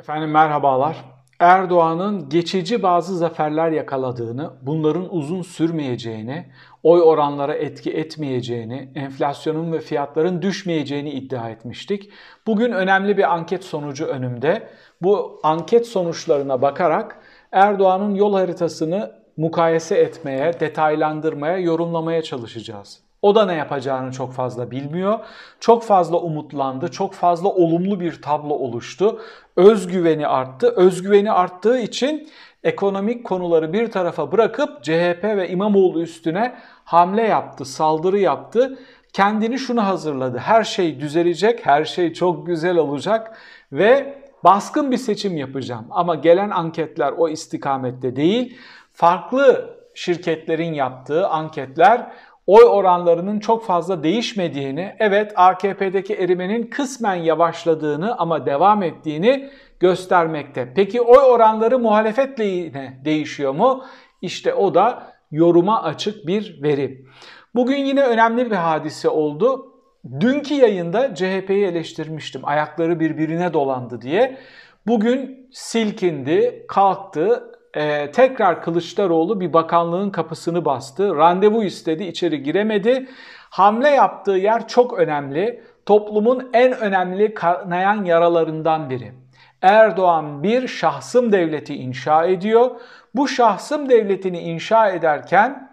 Efendim merhabalar. Erdoğan'ın geçici bazı zaferler yakaladığını, bunların uzun sürmeyeceğini, oy oranlara etki etmeyeceğini, enflasyonun ve fiyatların düşmeyeceğini iddia etmiştik. Bugün önemli bir anket sonucu önümde. Bu anket sonuçlarına bakarak Erdoğan'ın yol haritasını mukayese etmeye, detaylandırmaya, yorumlamaya çalışacağız. O da ne yapacağını çok fazla bilmiyor. Çok fazla umutlandı, çok fazla olumlu bir tablo oluştu. Özgüveni arttı. Özgüveni arttığı için ekonomik konuları bir tarafa bırakıp CHP ve İmamoğlu üstüne hamle yaptı, saldırı yaptı. Kendini şunu hazırladı. Her şey düzelecek, her şey çok güzel olacak ve baskın bir seçim yapacağım. Ama gelen anketler o istikamette değil. Farklı şirketlerin yaptığı anketler oy oranlarının çok fazla değişmediğini, evet AKP'deki erimenin kısmen yavaşladığını ama devam ettiğini göstermekte. Peki oy oranları muhalefetle yine değişiyor mu? İşte o da yoruma açık bir veri. Bugün yine önemli bir hadise oldu. Dünkü yayında CHP'yi eleştirmiştim. Ayakları birbirine dolandı diye. Bugün silkindi, kalktı, e, tekrar Kılıçdaroğlu bir bakanlığın kapısını bastı. Randevu istedi, içeri giremedi. Hamle yaptığı yer çok önemli. Toplumun en önemli kanayan yaralarından biri. Erdoğan bir şahsım devleti inşa ediyor. Bu şahsım devletini inşa ederken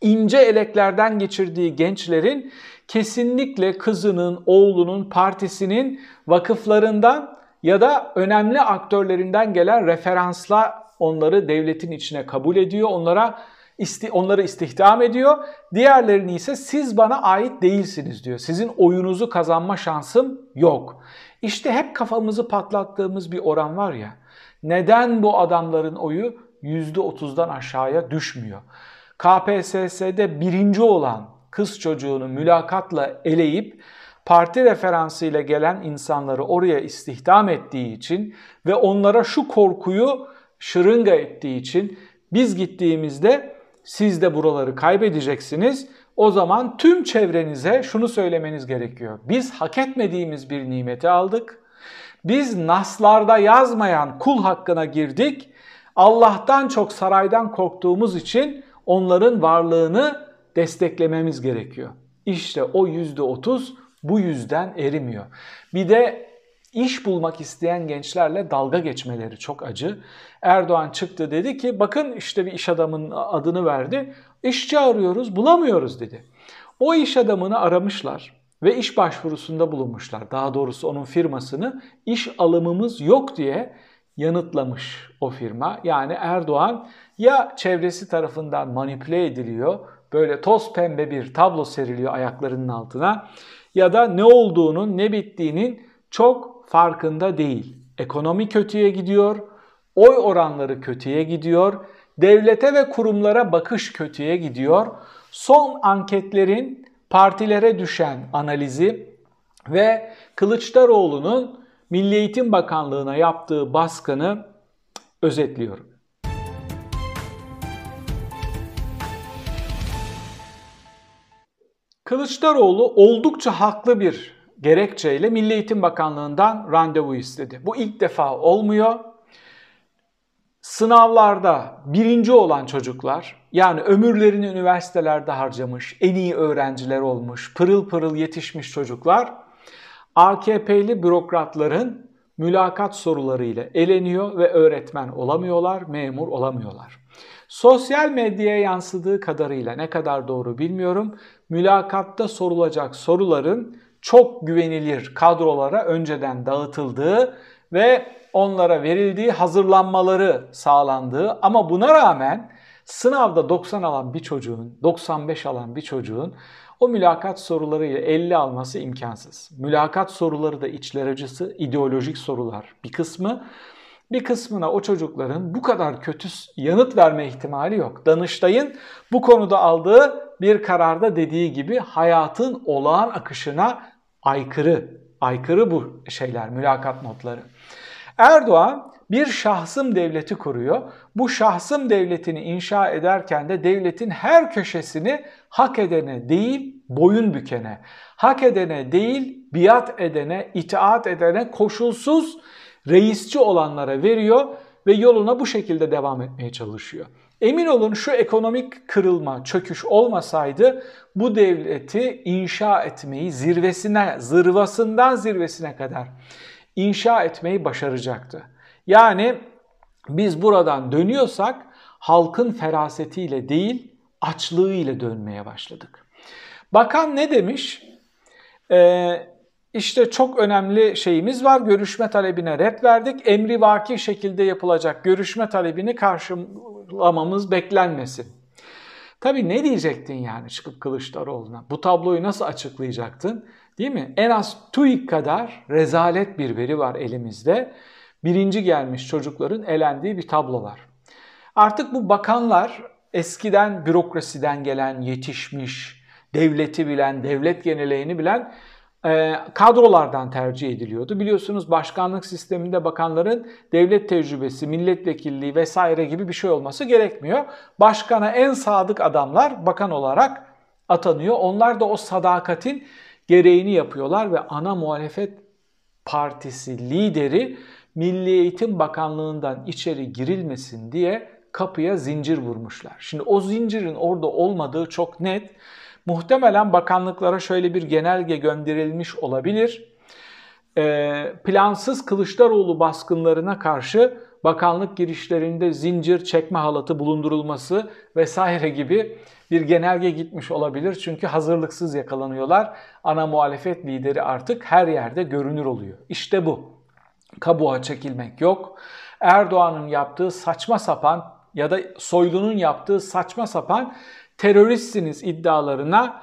ince eleklerden geçirdiği gençlerin kesinlikle kızının, oğlunun, partisinin vakıflarından ya da önemli aktörlerinden gelen referansla onları devletin içine kabul ediyor. Onlara isti, onları istihdam ediyor. Diğerlerini ise siz bana ait değilsiniz diyor. Sizin oyunuzu kazanma şansım yok. İşte hep kafamızı patlattığımız bir oran var ya. Neden bu adamların oyu %30'dan aşağıya düşmüyor? KPSS'de birinci olan kız çocuğunu mülakatla eleyip parti referansıyla gelen insanları oraya istihdam ettiği için ve onlara şu korkuyu şırınga ettiği için biz gittiğimizde siz de buraları kaybedeceksiniz. O zaman tüm çevrenize şunu söylemeniz gerekiyor. Biz hak etmediğimiz bir nimeti aldık. Biz naslarda yazmayan kul hakkına girdik. Allah'tan çok saraydan korktuğumuz için onların varlığını desteklememiz gerekiyor. İşte o yüzde otuz bu yüzden erimiyor. Bir de iş bulmak isteyen gençlerle dalga geçmeleri çok acı. Erdoğan çıktı dedi ki bakın işte bir iş adamının adını verdi. İşçi arıyoruz bulamıyoruz dedi. O iş adamını aramışlar ve iş başvurusunda bulunmuşlar. Daha doğrusu onun firmasını iş alımımız yok diye yanıtlamış o firma. Yani Erdoğan ya çevresi tarafından manipüle ediliyor, böyle toz pembe bir tablo seriliyor ayaklarının altına ya da ne olduğunun, ne bittiğinin çok farkında değil. Ekonomi kötüye gidiyor, oy oranları kötüye gidiyor, devlete ve kurumlara bakış kötüye gidiyor. Son anketlerin partilere düşen analizi ve Kılıçdaroğlu'nun Milli Eğitim Bakanlığı'na yaptığı baskını özetliyorum. Kılıçdaroğlu oldukça haklı bir gerekçeyle Milli Eğitim Bakanlığı'ndan randevu istedi. Bu ilk defa olmuyor. Sınavlarda birinci olan çocuklar yani ömürlerini üniversitelerde harcamış, en iyi öğrenciler olmuş, pırıl pırıl yetişmiş çocuklar AKP'li bürokratların mülakat sorularıyla eleniyor ve öğretmen olamıyorlar, memur olamıyorlar. Sosyal medyaya yansıdığı kadarıyla ne kadar doğru bilmiyorum. Mülakatta sorulacak soruların çok güvenilir kadrolara önceden dağıtıldığı ve onlara verildiği hazırlanmaları sağlandığı ama buna rağmen sınavda 90 alan bir çocuğun, 95 alan bir çocuğun o mülakat sorularıyla 50 alması imkansız. Mülakat soruları da içler acısı, ideolojik sorular bir kısmı. Bir kısmına o çocukların bu kadar kötü yanıt verme ihtimali yok. Danıştay'ın bu konuda aldığı bir kararda dediği gibi hayatın olağan akışına aykırı. Aykırı bu şeyler, mülakat notları. Erdoğan bir şahsım devleti kuruyor. Bu şahsım devletini inşa ederken de devletin her köşesini hak edene değil boyun bükene, hak edene değil biat edene, itaat edene koşulsuz reisçi olanlara veriyor ve yoluna bu şekilde devam etmeye çalışıyor. Emin olun şu ekonomik kırılma, çöküş olmasaydı bu devleti inşa etmeyi zirvesine, zırvasından zirvesine kadar inşa etmeyi başaracaktı. Yani biz buradan dönüyorsak halkın ferasetiyle değil açlığıyla dönmeye başladık. Bakan ne demiş? Ee, işte çok önemli şeyimiz var. Görüşme talebine red verdik. Emri vaki şekilde yapılacak görüşme talebini karşılamamız beklenmesin. Tabii ne diyecektin yani çıkıp Kılıçdaroğlu'na? Bu tabloyu nasıl açıklayacaktın? Değil mi? En az TÜİK kadar rezalet bir veri var elimizde. Birinci gelmiş çocukların elendiği bir tablo var. Artık bu bakanlar eskiden bürokrasiden gelen, yetişmiş, devleti bilen, devlet geneleğini bilen e, kadrolardan tercih ediliyordu. Biliyorsunuz başkanlık sisteminde bakanların devlet tecrübesi, milletvekilliği vesaire gibi bir şey olması gerekmiyor. Başkana en sadık adamlar bakan olarak atanıyor. Onlar da o sadakatin gereğini yapıyorlar ve ana muhalefet partisi lideri Milli Eğitim Bakanlığı'ndan içeri girilmesin diye kapıya zincir vurmuşlar. Şimdi o zincirin orada olmadığı çok net. Muhtemelen bakanlıklara şöyle bir genelge gönderilmiş olabilir. E, plansız Kılıçdaroğlu baskınlarına karşı bakanlık girişlerinde zincir çekme halatı bulundurulması vesaire gibi bir genelge gitmiş olabilir. Çünkü hazırlıksız yakalanıyorlar. Ana muhalefet lideri artık her yerde görünür oluyor. İşte bu. Kabuğa çekilmek yok. Erdoğan'ın yaptığı saçma sapan ya da Soylu'nun yaptığı saçma sapan teröristsiniz iddialarına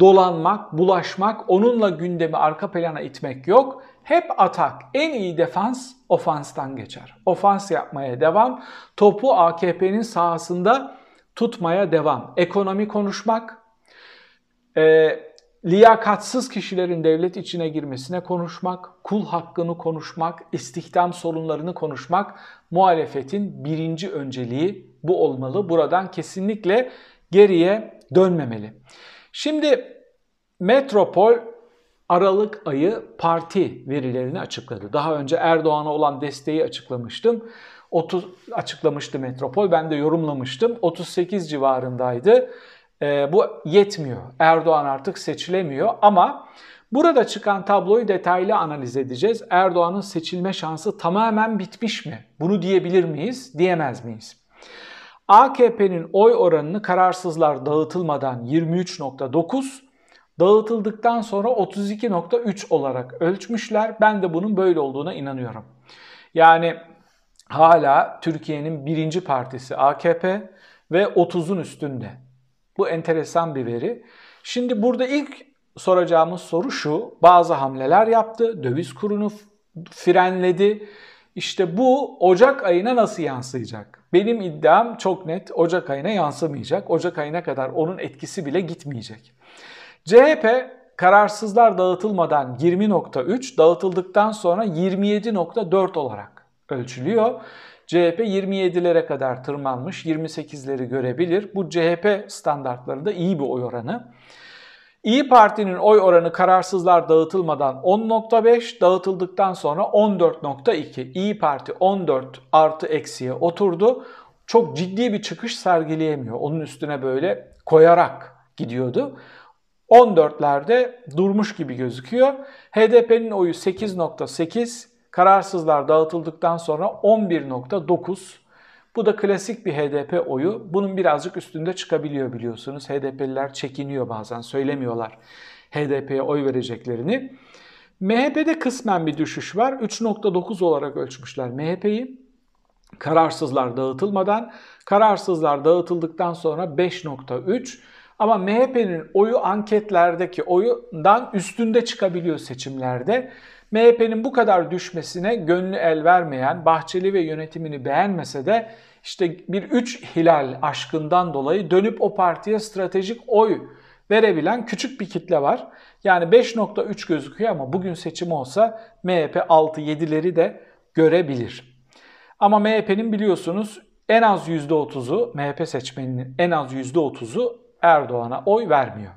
dolanmak, bulaşmak, onunla gündemi arka plana itmek yok. Hep atak. En iyi defans ofanstan geçer. Ofans yapmaya devam. Topu AKP'nin sahasında tutmaya devam. Ekonomi konuşmak, e, liyakatsız kişilerin devlet içine girmesine konuşmak, kul hakkını konuşmak, istihdam sorunlarını konuşmak muhalefetin birinci önceliği bu olmalı. Buradan kesinlikle geriye dönmemeli. Şimdi Metropol Aralık ayı parti verilerini açıkladı. Daha önce Erdoğan'a olan desteği açıklamıştım. 30 açıklamıştı Metropol. Ben de yorumlamıştım. 38 civarındaydı. E, bu yetmiyor. Erdoğan artık seçilemiyor ama burada çıkan tabloyu detaylı analiz edeceğiz. Erdoğan'ın seçilme şansı tamamen bitmiş mi? Bunu diyebilir miyiz? Diyemez miyiz? AKP'nin oy oranını kararsızlar dağıtılmadan 23.9, dağıtıldıktan sonra 32.3 olarak ölçmüşler. Ben de bunun böyle olduğuna inanıyorum. Yani hala Türkiye'nin birinci partisi AKP ve 30'un üstünde. Bu enteresan bir veri. Şimdi burada ilk soracağımız soru şu. Bazı hamleler yaptı. Döviz kurunu frenledi. İşte bu Ocak ayına nasıl yansıyacak? Benim iddiam çok net. Ocak ayına yansımayacak. Ocak ayına kadar onun etkisi bile gitmeyecek. CHP kararsızlar dağıtılmadan 20.3, dağıtıldıktan sonra 27.4 olarak ölçülüyor. CHP 27'lere kadar tırmanmış, 28'leri görebilir. Bu CHP standartlarında iyi bir oy oranı. İyi Parti'nin oy oranı kararsızlar dağıtılmadan 10.5, dağıtıldıktan sonra 14.2. İyi Parti 14 artı eksiye oturdu. Çok ciddi bir çıkış sergileyemiyor. Onun üstüne böyle koyarak gidiyordu. 14'lerde durmuş gibi gözüküyor. HDP'nin oyu 8.8, Kararsızlar dağıtıldıktan sonra 11.9. Bu da klasik bir HDP oyu. Bunun birazcık üstünde çıkabiliyor biliyorsunuz. HDP'liler çekiniyor bazen, söylemiyorlar HDP'ye oy vereceklerini. MHP'de kısmen bir düşüş var. 3.9 olarak ölçmüşler MHP'yi. Kararsızlar dağıtılmadan, kararsızlar dağıtıldıktan sonra 5.3. Ama MHP'nin oyu anketlerdeki oyundan üstünde çıkabiliyor seçimlerde. MHP'nin bu kadar düşmesine gönlü el vermeyen, Bahçeli ve yönetimini beğenmese de işte bir üç hilal aşkından dolayı dönüp o partiye stratejik oy verebilen küçük bir kitle var. Yani 5.3 gözüküyor ama bugün seçim olsa MHP 6-7'leri de görebilir. Ama MHP'nin biliyorsunuz en az %30'u, MHP seçmeninin en az %30'u Erdoğan'a oy vermiyor.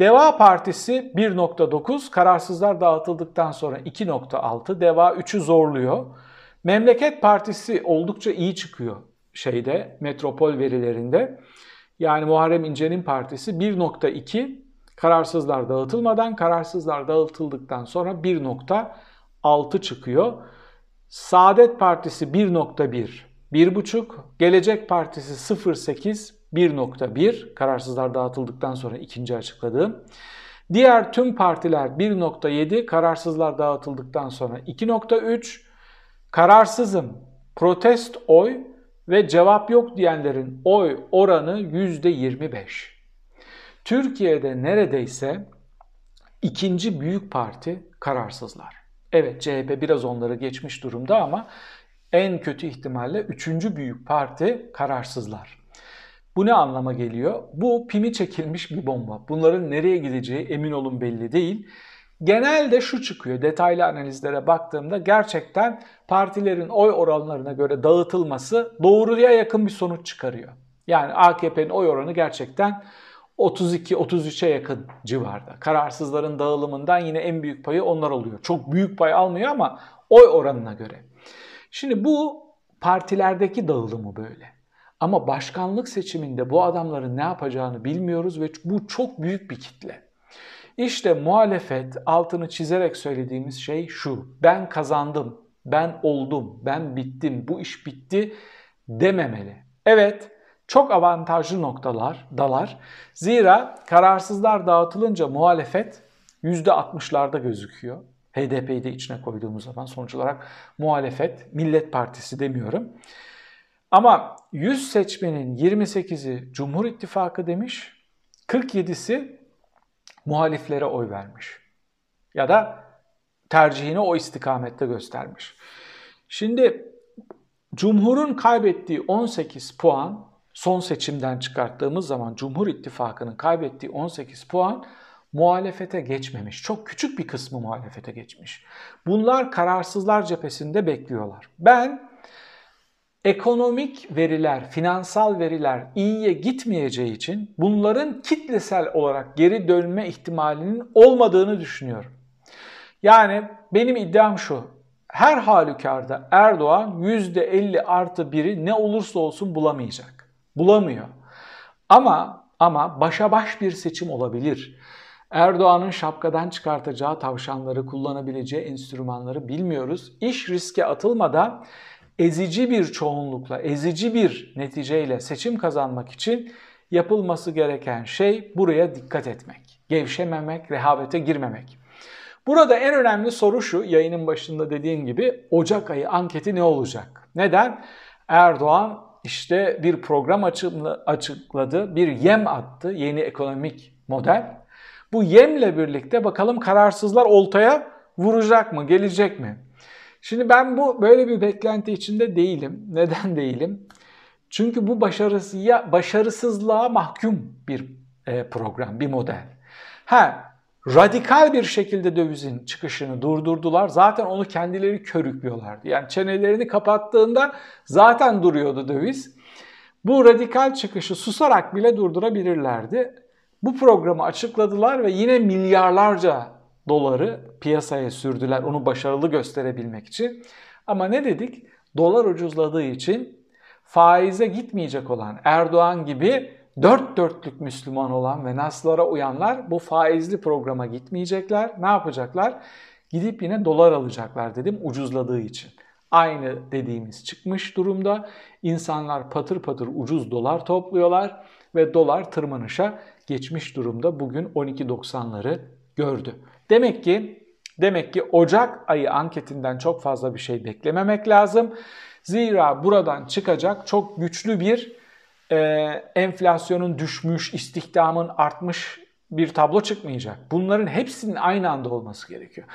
Deva Partisi 1.9, kararsızlar dağıtıldıktan sonra 2.6, Deva 3'ü zorluyor. Memleket Partisi oldukça iyi çıkıyor şeyde, metropol verilerinde. Yani Muharrem İnce'nin partisi 1.2, kararsızlar dağıtılmadan, kararsızlar dağıtıldıktan sonra 1.6 çıkıyor. Saadet Partisi 1.1, 1.5, Gelecek Partisi 0.8, 1.1 kararsızlar dağıtıldıktan sonra ikinci açıkladığım. Diğer tüm partiler 1.7 kararsızlar dağıtıldıktan sonra 2.3 kararsızım protest oy ve cevap yok diyenlerin oy oranı %25. Türkiye'de neredeyse ikinci büyük parti kararsızlar. Evet CHP biraz onları geçmiş durumda ama en kötü ihtimalle üçüncü büyük parti kararsızlar. Bu ne anlama geliyor? Bu pimi çekilmiş bir bomba. Bunların nereye gideceği emin olun belli değil. Genelde şu çıkıyor detaylı analizlere baktığımda gerçekten partilerin oy oranlarına göre dağıtılması doğruya yakın bir sonuç çıkarıyor. Yani AKP'nin oy oranı gerçekten 32-33'e yakın civarda. Kararsızların dağılımından yine en büyük payı onlar oluyor. Çok büyük pay almıyor ama oy oranına göre. Şimdi bu partilerdeki dağılımı böyle. Ama başkanlık seçiminde bu adamların ne yapacağını bilmiyoruz ve bu çok büyük bir kitle. İşte muhalefet altını çizerek söylediğimiz şey şu. Ben kazandım, ben oldum, ben bittim, bu iş bitti dememeli. Evet, çok avantajlı noktalar, dalar. Zira kararsızlar dağıtılınca muhalefet %60'larda gözüküyor. HDP'yi de içine koyduğumuz zaman sonuç olarak muhalefet, Millet Partisi demiyorum. Ama 100 seçmenin 28'i Cumhur İttifakı demiş, 47'si muhaliflere oy vermiş. Ya da tercihini o istikamette göstermiş. Şimdi Cumhur'un kaybettiği 18 puan son seçimden çıkarttığımız zaman Cumhur İttifakı'nın kaybettiği 18 puan muhalefete geçmemiş. Çok küçük bir kısmı muhalefete geçmiş. Bunlar kararsızlar cephesinde bekliyorlar. Ben ekonomik veriler, finansal veriler iyiye gitmeyeceği için bunların kitlesel olarak geri dönme ihtimalinin olmadığını düşünüyorum. Yani benim iddiam şu. Her halükarda Erdoğan %50 artı 1'i ne olursa olsun bulamayacak. Bulamıyor. Ama ama başa baş bir seçim olabilir. Erdoğan'ın şapkadan çıkartacağı tavşanları, kullanabileceği enstrümanları bilmiyoruz. İş riske atılmadan ezici bir çoğunlukla, ezici bir neticeyle seçim kazanmak için yapılması gereken şey buraya dikkat etmek. Gevşememek, rehavete girmemek. Burada en önemli soru şu, yayının başında dediğim gibi Ocak ayı anketi ne olacak? Neden? Erdoğan işte bir program açıkladı, bir yem attı, yeni ekonomik model. Bu yemle birlikte bakalım kararsızlar oltaya vuracak mı, gelecek mi? Şimdi ben bu böyle bir beklenti içinde değilim. Neden değilim? Çünkü bu başarısıya, başarısızlığa mahkum bir e, program, bir model. Ha, radikal bir şekilde dövizin çıkışını durdurdular. Zaten onu kendileri körüklüyorlardı. Yani çenelerini kapattığında zaten duruyordu döviz. Bu radikal çıkışı susarak bile durdurabilirlerdi. Bu programı açıkladılar ve yine milyarlarca doları piyasaya sürdüler onu başarılı gösterebilmek için. Ama ne dedik? Dolar ucuzladığı için faize gitmeyecek olan Erdoğan gibi dört dörtlük Müslüman olan ve naslara uyanlar bu faizli programa gitmeyecekler. Ne yapacaklar? Gidip yine dolar alacaklar dedim ucuzladığı için. Aynı dediğimiz çıkmış durumda. İnsanlar patır patır ucuz dolar topluyorlar ve dolar tırmanışa geçmiş durumda. Bugün 12.90'ları gördü. Demek ki demek ki Ocak ayı anketinden çok fazla bir şey beklememek lazım. Zira buradan çıkacak çok güçlü bir e, enflasyonun düşmüş, istihdamın artmış bir tablo çıkmayacak. Bunların hepsinin aynı anda olması gerekiyor.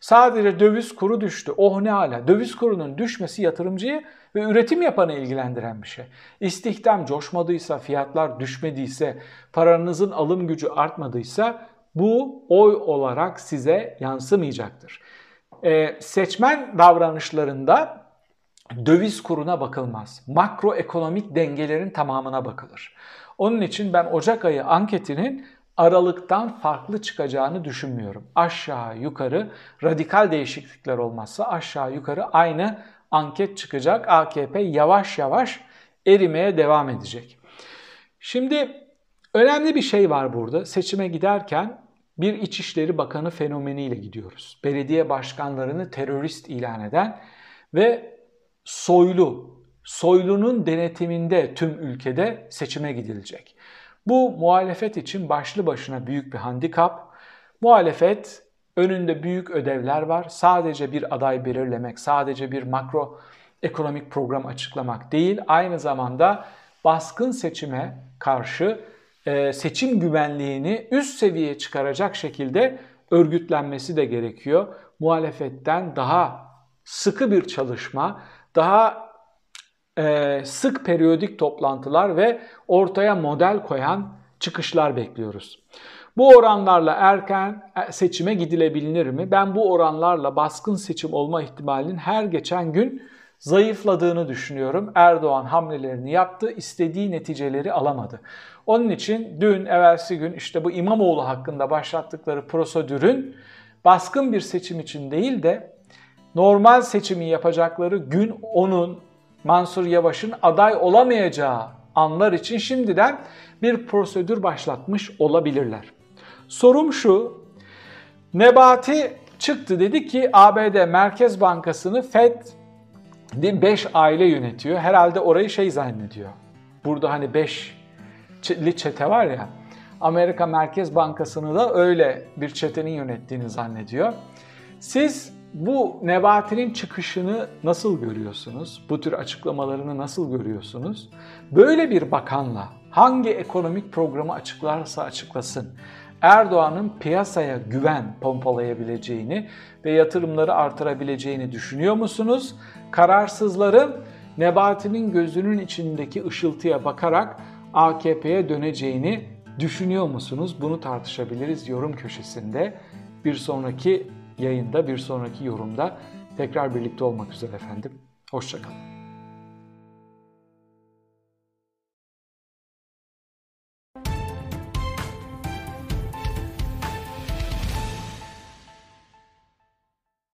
Sadece döviz kuru düştü. Oh ne hala. Döviz kurunun düşmesi yatırımcıyı ve üretim yapanı ilgilendiren bir şey. İstihdam coşmadıysa, fiyatlar düşmediyse, paranızın alım gücü artmadıysa bu oy olarak size yansımayacaktır. Ee, seçmen davranışlarında döviz kuruna bakılmaz. Makroekonomik dengelerin tamamına bakılır. Onun için ben Ocak ayı anketinin aralıktan farklı çıkacağını düşünmüyorum. Aşağı yukarı radikal değişiklikler olmazsa aşağı yukarı aynı anket çıkacak. AKP yavaş yavaş erimeye devam edecek. Şimdi önemli bir şey var burada. Seçime giderken bir İçişleri Bakanı fenomeniyle gidiyoruz. Belediye başkanlarını terörist ilan eden ve soylu, soylunun denetiminde tüm ülkede seçime gidilecek. Bu muhalefet için başlı başına büyük bir handikap. Muhalefet önünde büyük ödevler var. Sadece bir aday belirlemek, sadece bir makro ekonomik program açıklamak değil, aynı zamanda baskın seçime karşı e, seçim güvenliğini üst seviyeye çıkaracak şekilde örgütlenmesi de gerekiyor. Muhalefetten daha sıkı bir çalışma, daha e, sık periyodik toplantılar ve ortaya model koyan çıkışlar bekliyoruz. Bu oranlarla erken e, seçime gidilebilir mi? Ben bu oranlarla baskın seçim olma ihtimalinin her geçen gün zayıfladığını düşünüyorum. Erdoğan hamlelerini yaptı, istediği neticeleri alamadı. Onun için dün, evvelsi gün işte bu İmamoğlu hakkında başlattıkları prosedürün baskın bir seçim için değil de normal seçimi yapacakları gün onun Mansur Yavaş'ın aday olamayacağı anlar için şimdiden bir prosedür başlatmış olabilirler. Sorum şu, Nebati çıktı dedi ki ABD Merkez Bankası'nı FED 5 aile yönetiyor. Herhalde orayı şey zannediyor. Burada hani 5 li çete var ya. Amerika Merkez Bankası'nı da öyle bir çetenin yönettiğini zannediyor. Siz bu Nebati'nin çıkışını nasıl görüyorsunuz? Bu tür açıklamalarını nasıl görüyorsunuz? Böyle bir bakanla hangi ekonomik programı açıklarsa açıklasın Erdoğan'ın piyasaya güven pompalayabileceğini ve yatırımları artırabileceğini düşünüyor musunuz? Kararsızların Nebati'nin gözünün içindeki ışıltıya bakarak AKP'ye döneceğini düşünüyor musunuz? Bunu tartışabiliriz yorum köşesinde. Bir sonraki yayında, bir sonraki yorumda tekrar birlikte olmak üzere efendim. Hoşçakalın.